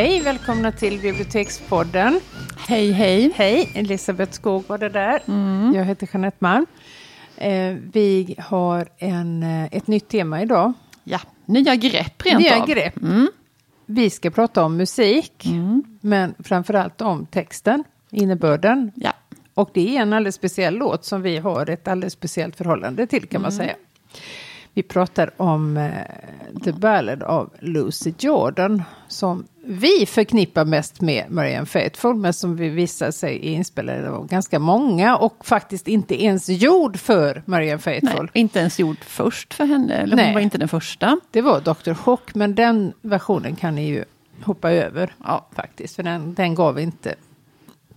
Hej, välkomna till Bibliotekspodden. Hej, hej. Hej, Elisabeth Skog var det där. Mm. Jag heter Jeanette Malm. Eh, vi har en, eh, ett nytt tema idag. Ja, nya grepp rent Nya av. grepp. Mm. Vi ska prata om musik, men framförallt om texten, innebörden. Ja. Och det är en alldeles speciell låt som vi har ett alldeles speciellt förhållande till kan man säga. Vi pratar om eh, The Ballad av Lucy Jordan som vi förknippar mest med Marianne Faithfull men som vi visar sig är inspelade av ganska många och faktiskt inte ens gjord för Marianne Nej, Faithfull. inte ens gjord först för henne, eller Nej. hon var inte den första. Det var Dr. Hook men den versionen kan ni ju hoppa över Ja. faktiskt för den, den gav inte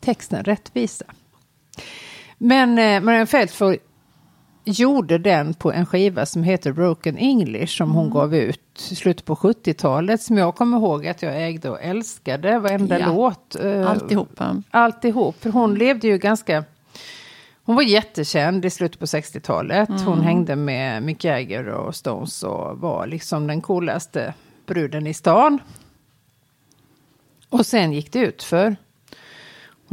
texten rättvisa. Men eh, Marianne Faithfull gjorde den på en skiva som heter Broken English som hon gav ut i slutet på 70-talet som jag kommer ihåg att jag ägde och älskade varenda Ja. låt. eh, Alltihopa. Alltihop, för hon levde ju ganska... Hon var jättekänd i slutet på 60-talet. Hon hängde med Mick Jagger och Stones och var liksom den coolaste bruden i stan. Och sen gick det ut för.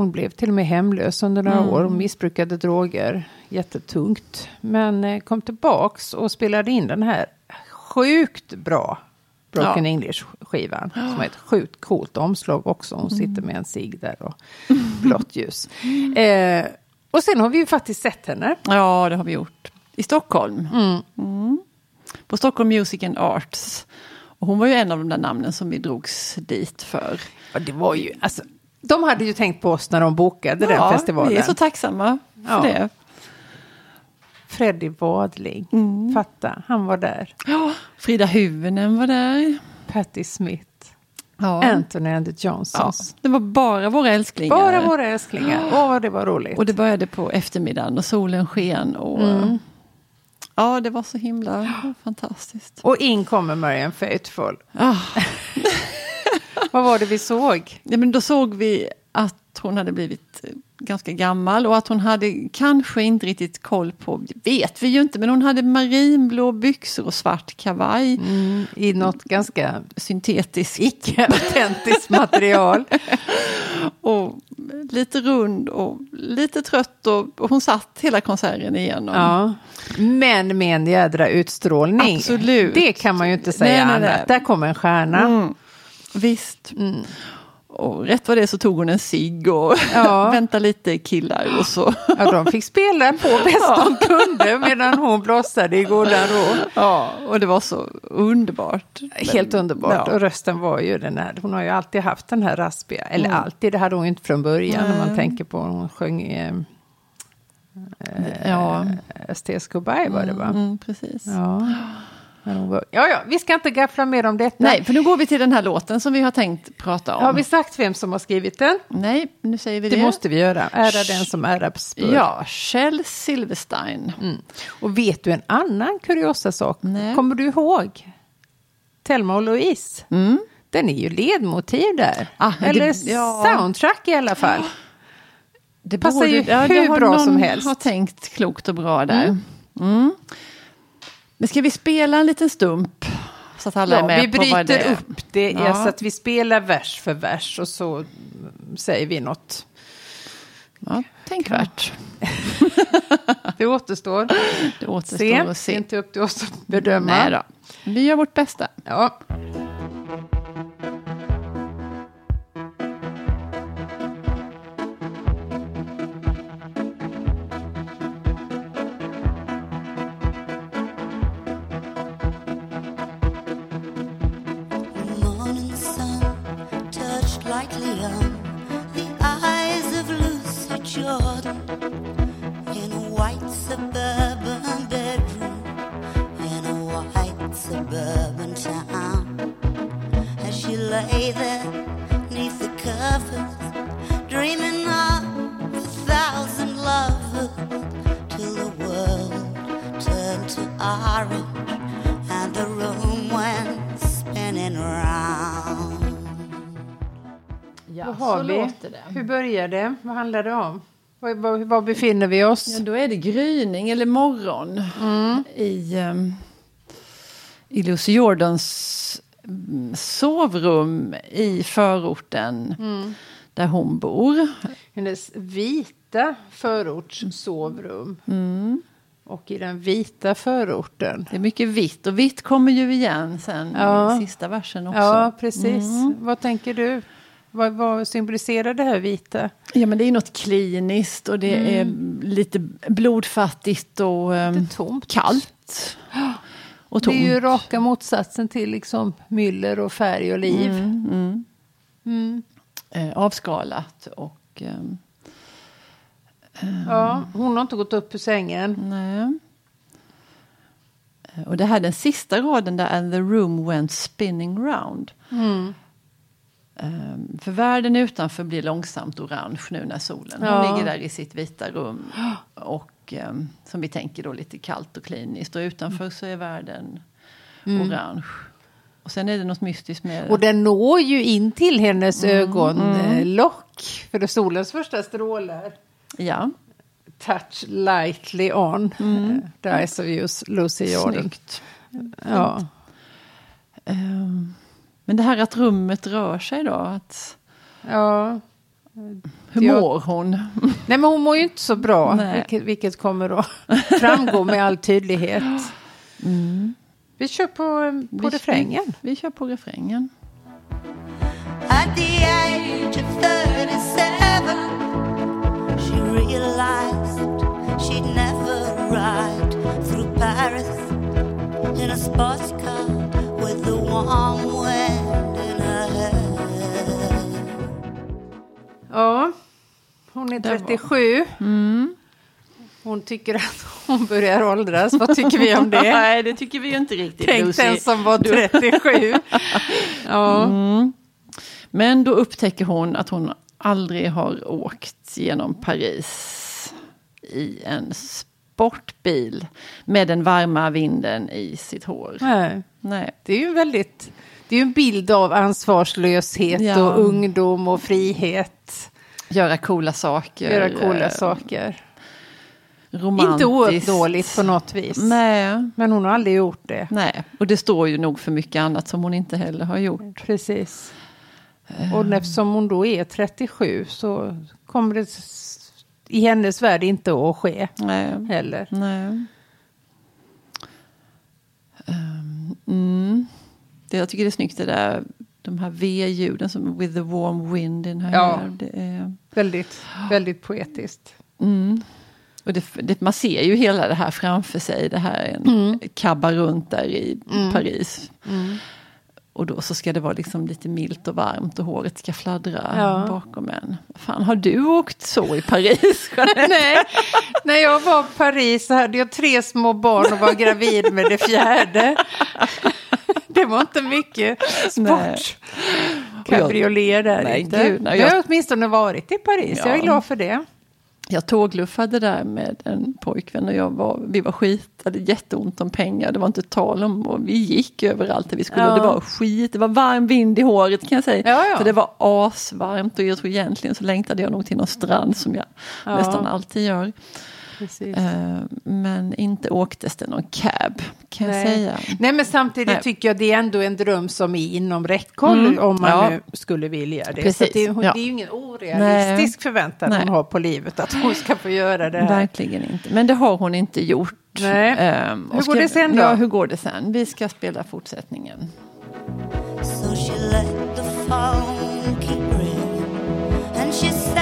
Hon blev till och med hemlös under några år och missbrukade droger jättetungt. Men eh, kom tillbaks och spelade in den här sjukt bra Broken Ja. English-skivan. Som har ett sjukt coolt omslag också. Hon sitter med en cigg där och blått ljus. Eh, och sen har vi ju faktiskt sett henne. Ja, det har vi gjort. I Stockholm. Mm. På Stockholm Music and Arts. Och hon var ju en av de där namnen som vi drogs dit för. Och det var ju, alltså, de hade ju tänkt på oss när de bokade den festivalen. vi är så tacksamma för Ja. det. Freddy Wadling, fatta, han var där. Ja, Frida Hyvönen var där. Patti Smith, Ja. Anthony and the Ja, Johnsons. det var bara våra älsklingar. Bara våra älsklingar. Åh, vad det var roligt. Och det började på eftermiddagen och solen sken. Och, Mm. Ja, det var så himla fantastiskt. Och in kommer Marianne Faithfull. Ah. Vad var det vi såg? Ja, men då såg vi att hon hade blivit eh, ganska gammal och att hon hade kanske inte riktigt koll på, det vet vi ju inte, men hon hade marinblå byxor och svart kavaj. Mm, I något ganska Syntetisk icke-autentiskt material. och lite rund och lite trött och, och hon satt hela konserten igenom. Ja. Men med en jädra utstrålning. Absolut. Det kan man ju inte säga Nej, nej, annat. nej. Där kommer en stjärna. Mm, visst. Och rätt vad det är så tog hon en cigg och Ja. väntade lite killar och så. Ja, de fick spela på bäst de kunde medan hon blossade i godan ro. Ja, och det var så underbart. Helt underbart. Ja. Och rösten var ju den här, hon har ju alltid haft den här raspiga, eller Mm. alltid, det hade hon ju inte från början när man tänker på hon sjöng i Ja, eh, St. Skobai var det va? mm, precis. Ja. Men hon var, ja, ja, vi ska inte gaffla mer om detta. Nej, för nu går vi till den här låten som vi har tänkt prata om. Har vi sagt vem som har skrivit den? Nej, nu säger vi det. Det måste vi göra. Ära den som äras bör. Ja, Kjell Silverstein. Mm. Och vet du en annan kuriosa sak? Nej. Kommer du ihåg? Telma och Louise. Den är ju ledmotiv där. Mm. Ah, det- Eller ja. soundtrack i alla fall. Det Passar ju det hur har bra som helst. har tänkt klokt och bra där. Mm. Men ska vi spela en liten stump? Så att alla är Ja, med vi på vad det bryter är. upp det Ja. så att vi spelar vers för vers och så säger vi något. Ja, tänkvärt. Det återstår. Det återstår Se, att det är se. inte upp till oss att bedöma. Nej då. Vi gör vårt bästa. Ja. Orange and the room went spinning round. Ja, Vad har så vi? låter det. Hur börjar det? Vad handlar det om? Var, var, var befinner vi oss? Ja, då är det gryning eller morgon Mm. i, um, i Lucy Jordans mm, sovrum i förorten Mm. där hon bor. Hennes vita förortssovrum. Mm. Och i den vita förorten. Det är mycket vitt och vitt kommer ju igen sen Ja. i sista versen också. Ja, precis. Vad tänker du? Vad, vad symboliserar det här vita? Ja, men det är något kliniskt och det är lite blodfattigt och ehm, Det tomt. kallt. Och Det tomt. är ju raka motsatsen till liksom myller och färg och liv. Mm, Mm. eh, avskalat och... ehm, Ja, hon har inte gått upp ur sängen. nej. Och det här den sista raden där, and the room went spinning round. Mm. Ehm, för världen utanför blir långsamt orange nu när solen. Hon Ja. ligger där i sitt vita rum. Och ehm, som vi tänker då lite kallt och kliniskt. Och utanför så är världen orange. Och sen är det något mystiskt med Mm. Och den når ju in till hennes ögonlock. För det är solens första strålar. Ja, Touch lightly on. Mm. The eyes of you, Lucy Jordan. snyggt. Ja. Ehm, men det här att rummet rör sig då. Att, ja. hur Jag- mår hon? Nej men hon mår ju inte så bra. Vilket, vilket kommer att framgå med all tydlighet. Vi kör på, eh, på Vi- refrängen. Vi kör på refrängen. At the age of 37, she realized she'd never ride through Paris in a sports car with the warm wind in her hair. Ja, hon är Det var- 37. Hon tycker att hon börjar åldras. Vad tycker vi om det? Nej, det tycker vi ju inte riktigt. Tänk Lucy. den som var 37. Ja. Men då upptäcker hon att hon aldrig har åkt genom Paris i en sportbil med den varma vinden i sitt hår. Nej, Nej. det är ju väldigt... Det är en bild av ansvarslöshet Ja. och ungdom och frihet. Göra coola saker. Göra coola eh, saker. Romantiskt. Inte ouppnåeligt på något vis. Nej. Men hon har aldrig gjort det. Nej, och det står ju nog för mycket annat som hon inte heller har gjort. Precis. Och eftersom hon då är 37 så kommer det i hennes värld inte att ske Nej. heller. Nej. Ehm, mm. det, jag tycker det är snyggt det där, de här V-ljuden som with the warm wind in her Ja. hair. Det är, Väldigt, väldigt poetiskt. mm. Och det, det, man ser ju hela det här framför sig, det här är en Mm. kabba runt där i Paris. Och då så ska det vara liksom lite milt och varmt och håret ska fladdra Ja. bakom en. Fan, har du åkt så i Paris? Nej, när jag var i Paris så hade jag tre små barn och var gravid med det fjärde. Det var inte mycket sport. Cabriolet där Nej, inte. gud, nej, jag har jag- åtminstone varit i Paris, jag är Ja. glad för det. Jag tågluffade där med en pojkvän och jag var, vi var skit, hade jätteont om pengar, det var inte tal om, och vi gick överallt där vi skulle, Ja. det var skit, det var varm vind i håret kan jag säga. Ja, ja. För det var asvarmt och jag tror egentligen så längtade jag nog till någon strand som jag Ja. nästan alltid gör. Precis. Eh, men inte åktes det någon cab, kan jag Nej. säga. Nej men samtidigt Nej. tycker jag det är ändå en dröm som är inom räckhåll Mm. om man Ja. nu skulle vilja det. Precis. Så det, är, Ja. det är ju ingen orealistisk förväntan Nej. hon har på livet att hon ska få göra det här. Verkligen inte, men det har hon inte gjort. Nej. Ehm, Hur går ska- det sen då? Ja, hur går det sen? Vi ska spela fortsättningen. So she let the phone keep ringing, and she sat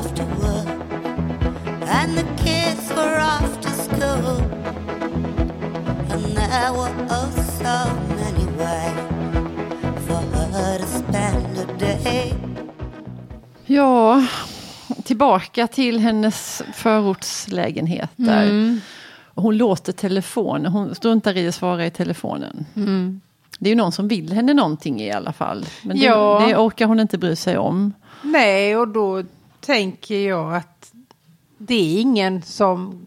to work, and the kids were off to school, and there were oh so many ways for her to spend a day. Ja, tillbaka till hennes förortslägenhet där. Mm. Hon låter telefonen, hon struntar i att svara i telefonen. Mm. Det är ju någon som vill henne någonting i alla fall. Men det, Ja. det orkar hon inte bry sig om. Nej, och då tänker jag att det är ingen som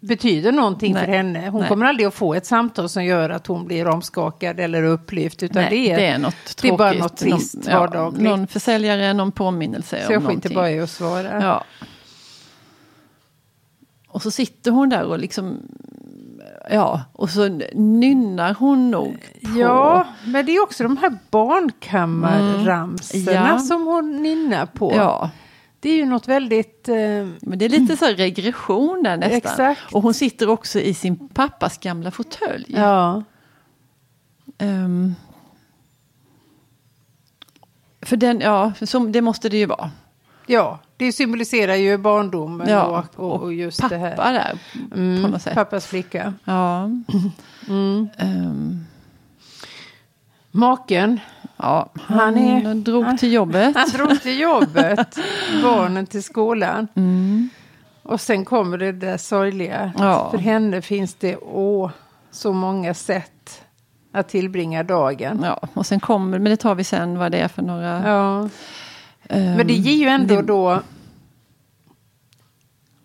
betyder någonting Nej. för henne. Hon Nej. kommer aldrig att få ett samtal som gör att hon blir omskakad eller upplyft. Utan Nej, det, är, det är något tråkigt. det är bara något trist någon, ja, vardagligt. Någon försäljare, någon påminnelse så jag skiter bara i att svara. Ja. Och så sitter hon där och liksom, ja, och så nynnar hon nog på... Ja, men det är också de här barnkammarramsorna Mm. Ja. som hon nynnar på. Ja, Det är ju något väldigt... Eh, men det är lite så regression där nästan. Exakt. Och hon sitter också i sin pappas gamla fåtölj. ja. Ehm, för den, ja, som, det måste det ju vara. ja, det symboliserar ju barndomen Ja, och, och, och just Pappa det här. där, Mm, på något sätt. Pappas flicka. Ja. Mm. Ehm, Maken, ja, Han han, är- drog till jobbet. han drog till jobbet, barnen till skolan. Mm. Och sen kommer det där sorgliga. Ja. För henne finns det åh, så många sätt att tillbringa dagen. Ja, och sen kommer, men det tar vi sen vad det är för några... Ja. ehm, Men det ger ju ändå det- då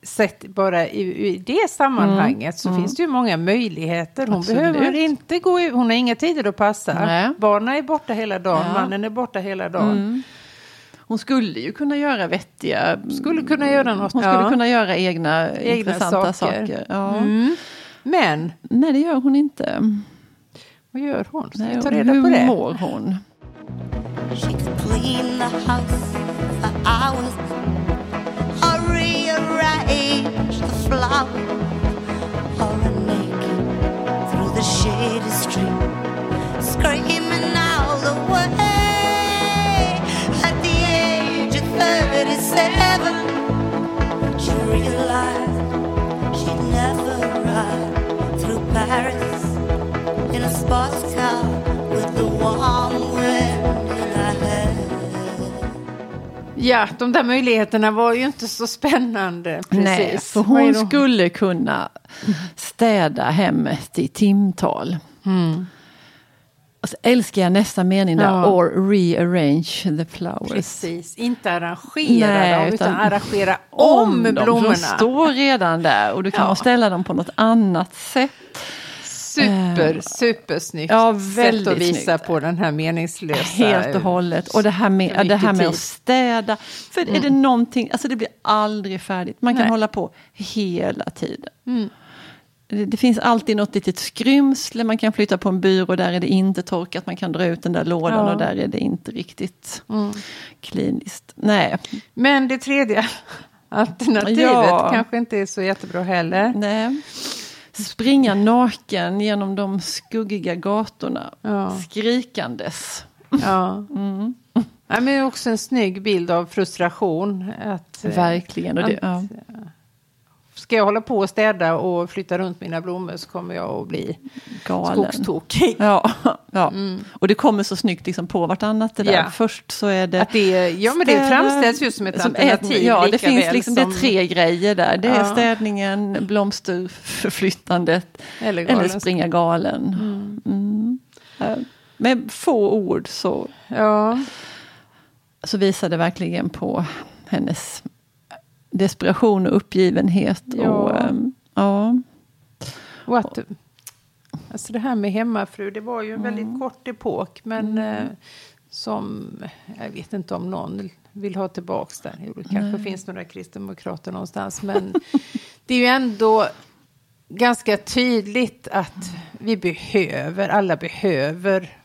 sett bara i, i det sammanhanget så finns det ju många möjligheter. Hon Mm. Absolut. behöver inte gå ut, hon har inga tider att passa. Nej. Barnen är borta hela dagen, Ja. mannen är borta hela dagen. Mm. Hon skulle ju kunna göra vettiga... Skulle kunna göra något. Hon skulle ja. kunna göra egna, Egna intressanta saker. saker. Ja. Mm. Men, Nej, det gör hon inte. vad gör hon? Ska Nej, vi ta reda hur på det? mår hon? Rearrange the flowers Ja, de där möjligheterna var ju inte så spännande. Precis. Nej, för hon skulle kunna städa hemmet i timtal. Mm. Och så älskar jag nästa mening där, Ja. or rearrange the flowers. Precis, inte arrangera Nej, dem, utan, utan arrangera om, för blommorna. De står redan där och du kan Ja. ställa dem på något annat sätt. Super, supersnyggt Ja, sätt att visa snyggt. på den här meningslösa... Helt och hållet. Och det här med, det här med att städa. För är det någonting, alltså det blir aldrig färdigt. Man kan Nej. hålla på hela tiden. Mm. Det, det finns alltid något litet skrymsle, man kan flytta på en byrå, där är det inte torkat, man kan dra ut den där lådan Ja. och där är det inte riktigt Mm. kliniskt. Nej, Men det tredje alternativet Ja. kanske inte är så jättebra heller. nej. Springa naken genom de skuggiga gatorna, Ja. skrikandes. Ja. Mm. Ja, men också en snygg bild av frustration. Att, eh, Verkligen. Och det, ja. Ska jag hålla på och städa och flytta runt mina blommor så kommer jag att bli Galen. skogstokig. Ja, ja. och det kommer så snyggt liksom på vartannat det där. Ja. Först så är det... Att det, ja, men det framställs ju som ett som alternativ. ja, det finns liksom, som, det är tre grejer där. Det är Ja. städningen, blomsterförflyttandet Eller eller springa galen. Mm. Eh, Med få ord så, Ja, så visar det verkligen på hennes desperation och uppgivenhet. Ja. Och, ehm, ja. och att, alltså det här med hemmafru, det var ju en väldigt Mm. kort epok. Men eh, som, jag vet inte om någon vill ha tillbaks den. Jo, det kanske finns några kristdemokrater någonstans. Men det är ju ändå ganska tydligt att vi behöver, alla behöver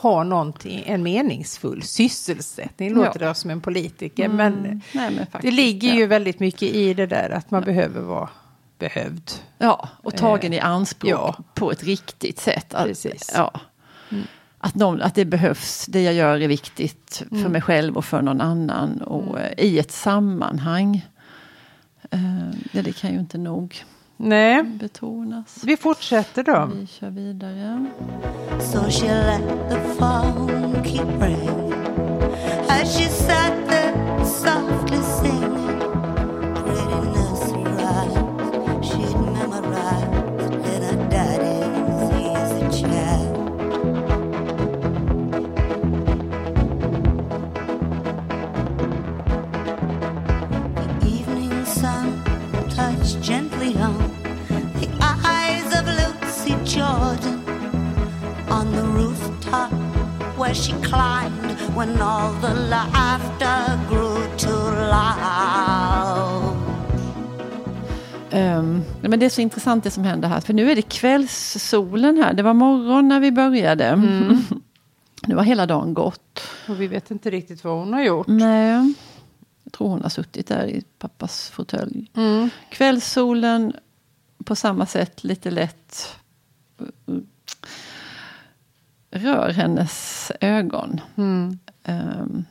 ha någonting, en meningsfull sysselsättning. Låter det som en politiker. Men Nej, men faktiskt, det ligger ja. ju väldigt mycket i det där att man behöver vara behövd. Ja, och tagen i anspråk ja. på ett riktigt sätt. Att, Precis. Ja. Att, någon, att det behövs, det jag gör är viktigt för mig själv och för någon annan. Och eh, i ett sammanhang. Eh, ja, det kan ju inte nog Nej, betonas. vi fortsätter då. Vi kör vidare. So when all the laughter grew too loud. Ehm, men det är så intressant det som händer här. För nu är det kvällssolen här. Det var morgon när vi började. nu har hela dagen gått. Och vi vet inte riktigt vad hon har gjort. Nej. Jag tror hon har suttit där i pappas fåtölj. Mm. Kvällssolen på samma sätt lite lätt rör hennes ögon. Mm. Ehm,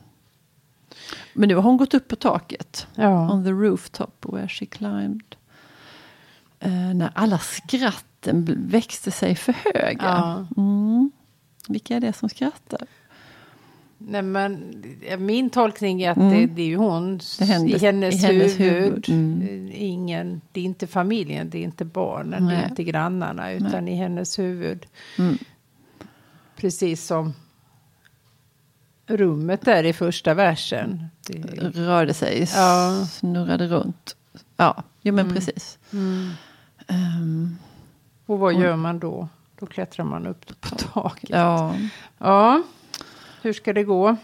men nu har hon gått upp på taket. Ja. On the rooftop where she climbed. Eh, när alla skratten växte sig för höga. Ja. Mm. Vilka är det som skrattar? Nej, men min tolkning är att Mm. det, det är ju hon Det händer i hennes, i hennes huvud. huvud. Mm. Eh, Ingen, det är inte familjen, det är inte barnen, det Nej. är inte grannarna, utan i hennes huvud. Mm. Precis som rummet där i första versen. Det, Rörde sig, Ja. snurrade runt. Ja, jo men Mm. precis. mm. Ehm, Och vad Och- gör man då? Då klättrar man upp på taket. ja. Ja, hur ska det gå?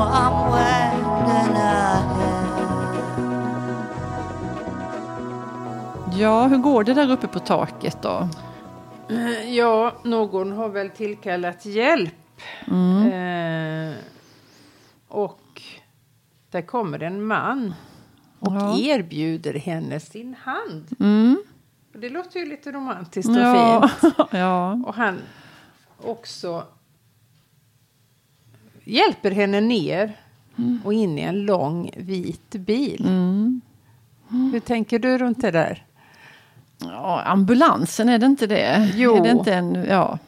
With the warm wind in her hair. ja, hur går det där uppe på taket då? Eh, Ja, någon har väl tillkallat hjälp. Eh, och där kommer en man och Ja. erbjuder henne sin hand. Mm. Och det låter ju lite romantiskt och Ja. fint. ja. Och han också hjälper henne ner och in i en lång vit bil. Mm. Hur tänker du runt det där? ja, ambulansen, är det inte det? Jo. Är det inte en, ja.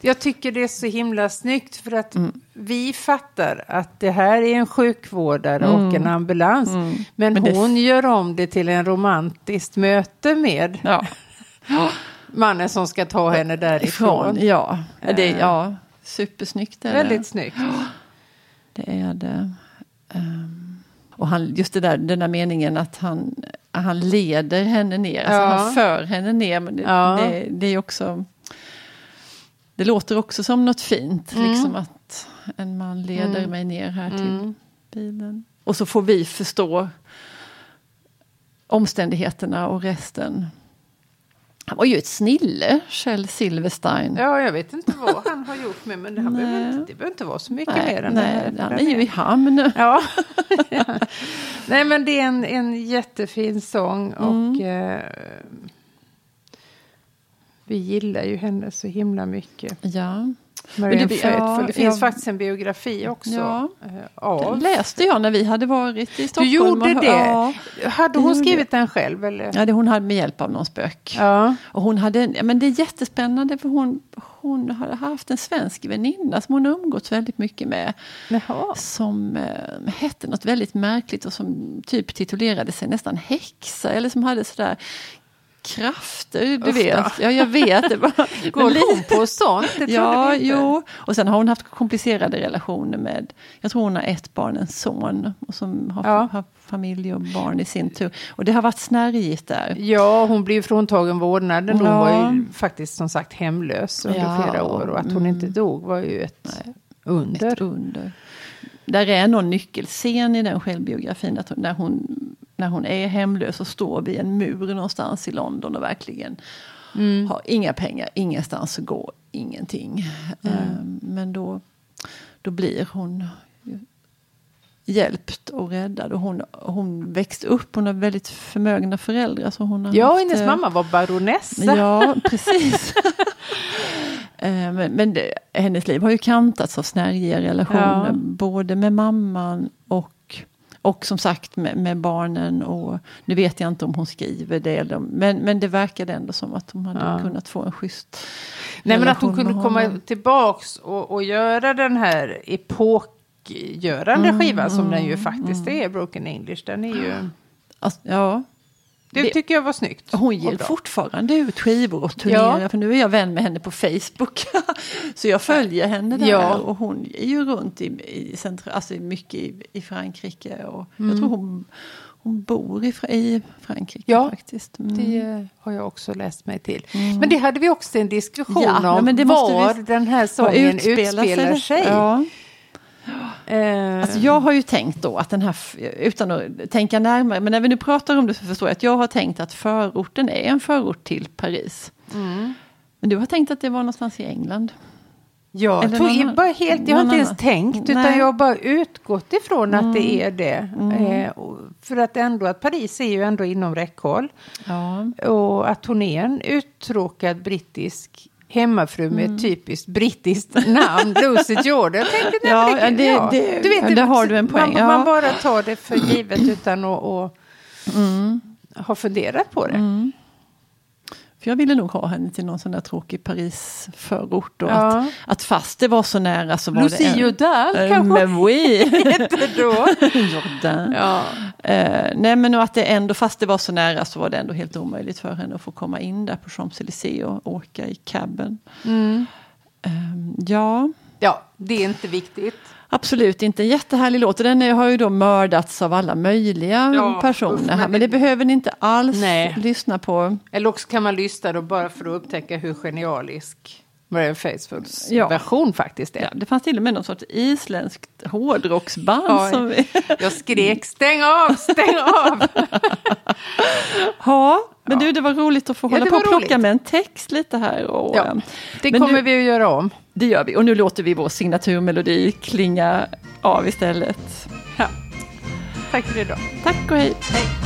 Jag tycker det är så himla snyggt för att Mm. vi fattar att det här är en sjukvårdare och en ambulans. Men, Mm. Men det- hon gör om det till en romantiskt möte med ja. mannen som ska ta henne därifrån. Ifrån, ja. Det, Eh. ja. Supersnyggt är Väldigt det. snyggt. Det är det. Ehm, och han, just det där, den där meningen att han, han leder henne ner. Alltså Ja. han för henne ner. Men det, Ja. det, det är också... Det låter också som något fint. Mm. Liksom att en man leder Mm. mig ner här till Mm. bilen. Och så får vi förstå omständigheterna och resten. Han var ju ett snille, Kjell Silverstein. Ja, jag vet inte vad han har gjort med men det, behöver inte, det behöver inte vara så mycket nej, mer än det nej, här. han är ju i hamn. Ja. Nej, men det är en, en jättefin sång och Mm. eh, vi gillar ju henne så himla mycket. Ja. Marianne det- ja, det finns ja. faktiskt en biografi också Ja. eh, Den av. läste jag när vi hade varit i Stockholm. gjorde och- det? Ja, Hade hon skrivit den själv? Eller? ja, det hon hade med hjälp av någon spök. Ja. Och hon hade, men det är jättespännande för hon, hon hade haft en svensk väninna som hon umgåtts väldigt mycket med. Jaha. Som eh, hette något väldigt märkligt och som typ titulerade sig nästan häxa. Eller som hade sådär krafter, du Usch vet. Ja, jag vet. Det var, Går hon på sånt? Det Ja, jo. Och sen har hon haft komplicerade relationer med, jag tror hon har ett barn, en son, och som har, Ja. har familj och barn i sin tur. Och det har varit snärjigt där. Ja, hon blev fråntagen vårdnaden. Hon Ja. var ju faktiskt som sagt hemlös under Ja, flera år. Och att hon mm. inte dog var ju ett under. Ett under. Där är någon nyckelscen i den självbiografin, att hon, när, hon, är hemlös och står vid en mur någonstans i London och verkligen Mm. har inga pengar, ingenstans att gå, ingenting. Ehm, Men då, då blir hon hjälpt och räddad. Och hon, hon växte upp, hon har väldigt förmögna föräldrar. Så hon har Ja, haft, hennes eh, mamma var baronessa. Ja, precis. Eh, men men det, hennes liv har ju kantats av snärjiga relationer. Ja. Både med mamman och, som sagt med, med barnen. Och nu vet jag inte om hon skriver det. Eller, men, men det verkade ändå som att hon hade Ja. kunnat få en schysst Nej, men att hon kunde komma tillbaks och, och göra den här epokgörande Mm, skivan som den ju faktiskt är, Broken English. Den är ju... Alltså, ja, Det Det- tycker jag var snyggt. hon ger fortfarande ut skivor och turnerar. Ja. För nu är jag vän med henne på Facebook. så jag följer henne där. Ja. Och hon är ju runt i, i, centra, alltså mycket i, i Frankrike. Och Mm. Jag tror hon, hon bor i, i Frankrike Ja, faktiskt. Mm. Det har jag också läst mig till. Men det hade vi också en diskussion Ja, om. men det var den här sången utspelar sig. Ja. Eh, Alltså jag har ju tänkt då att den här, utan att tänka närmare, men när vi nu pratar om det så förstår jag att jag har tänkt att förorten är en förort till Paris. mm. Men du har tänkt att det var någonstans i England? Jag, Eller tog annan- bara helt, jag har inte ens annan. tänkt utan Nej. Mm. jag har bara utgått ifrån att det är det. Eh, och för att ändå att Paris är ju ändå inom räckhåll. Ja. Och att hon är en uttråkad brittisk hemmafru med Mm. ett typiskt brittiskt namn, Lucy Jordan. Jag tänkte, nej, Ja, det, det- ja. det- du vet, där har du en poäng, Man, ja. man bara tar det för givet utan att att ha funderat på det. Mm. För jag ville nog ha henne till någon sån där tråkig Paris-förort. Och Ja. att, att fast det var så nära så var Lucy det... Jordan Eh, kanske Men oui! hette då. Jordan. Ja. Eh, nej men att det ändå, fast det var så nära så var det ändå helt omöjligt för henne att få komma in där på Champs-Élysées och åka i cabben. Mm. Eh, ja, ja, det är inte viktigt. Absolut inte en jättehärlig låt. Och den är- har ju då mördats av alla möjliga Ja, personer här. men Men det det- behöver ni inte alls Nej. lyssna på. Eller också kan man lyssna då bara för att upptäcka hur genialisk Mariah Faithfuls Ja. version faktiskt är. Ja, det fanns till och med någon sorts isländskt hårdrocksband. Ja, som vi... Jag skrek stäng av, stäng av! ja, men du det var roligt att få Ja, hålla på och plocka roligt. med en text lite här. Och, Ja, det men kommer du- vi att göra om. Det gör vi och nu låter vi vår signaturmelodi klinga av istället. Ja. Tack för idag. Tack och hej! Hej.